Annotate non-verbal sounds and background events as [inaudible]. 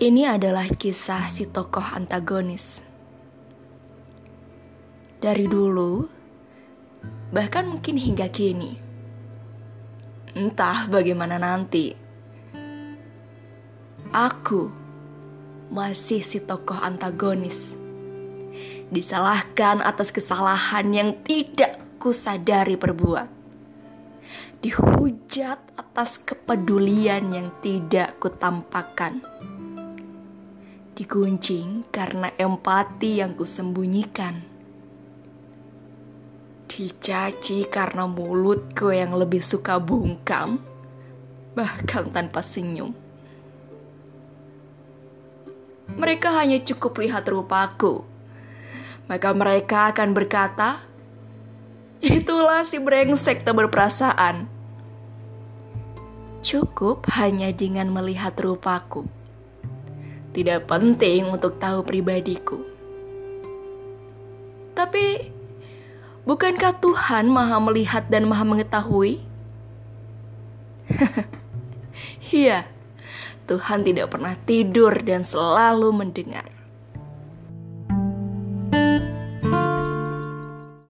Ini adalah kisah si tokoh antagonis. Dari dulu, bahkan mungkin hingga kini, entah bagaimana nanti, aku masih si tokoh antagonis. Disalahkan atas kesalahan yang tidak kusadari perbuat. Dihujat atas kepedulian yang tidak kutampakkan Diguncing karena empati yang kusembunyikan. Dicaci karena mulutku yang lebih suka bungkam, bahkan tanpa senyum. Mereka hanya cukup lihat rupaku, maka mereka akan berkata, "Itulah si brengsek tak berperasaan." Cukup hanya dengan melihat rupaku tidak penting untuk tahu pribadiku. Tapi, bukankah Tuhan Maha Melihat dan Maha Mengetahui? [laughs] Iya, Tuhan tidak pernah tidur dan selalu mendengar.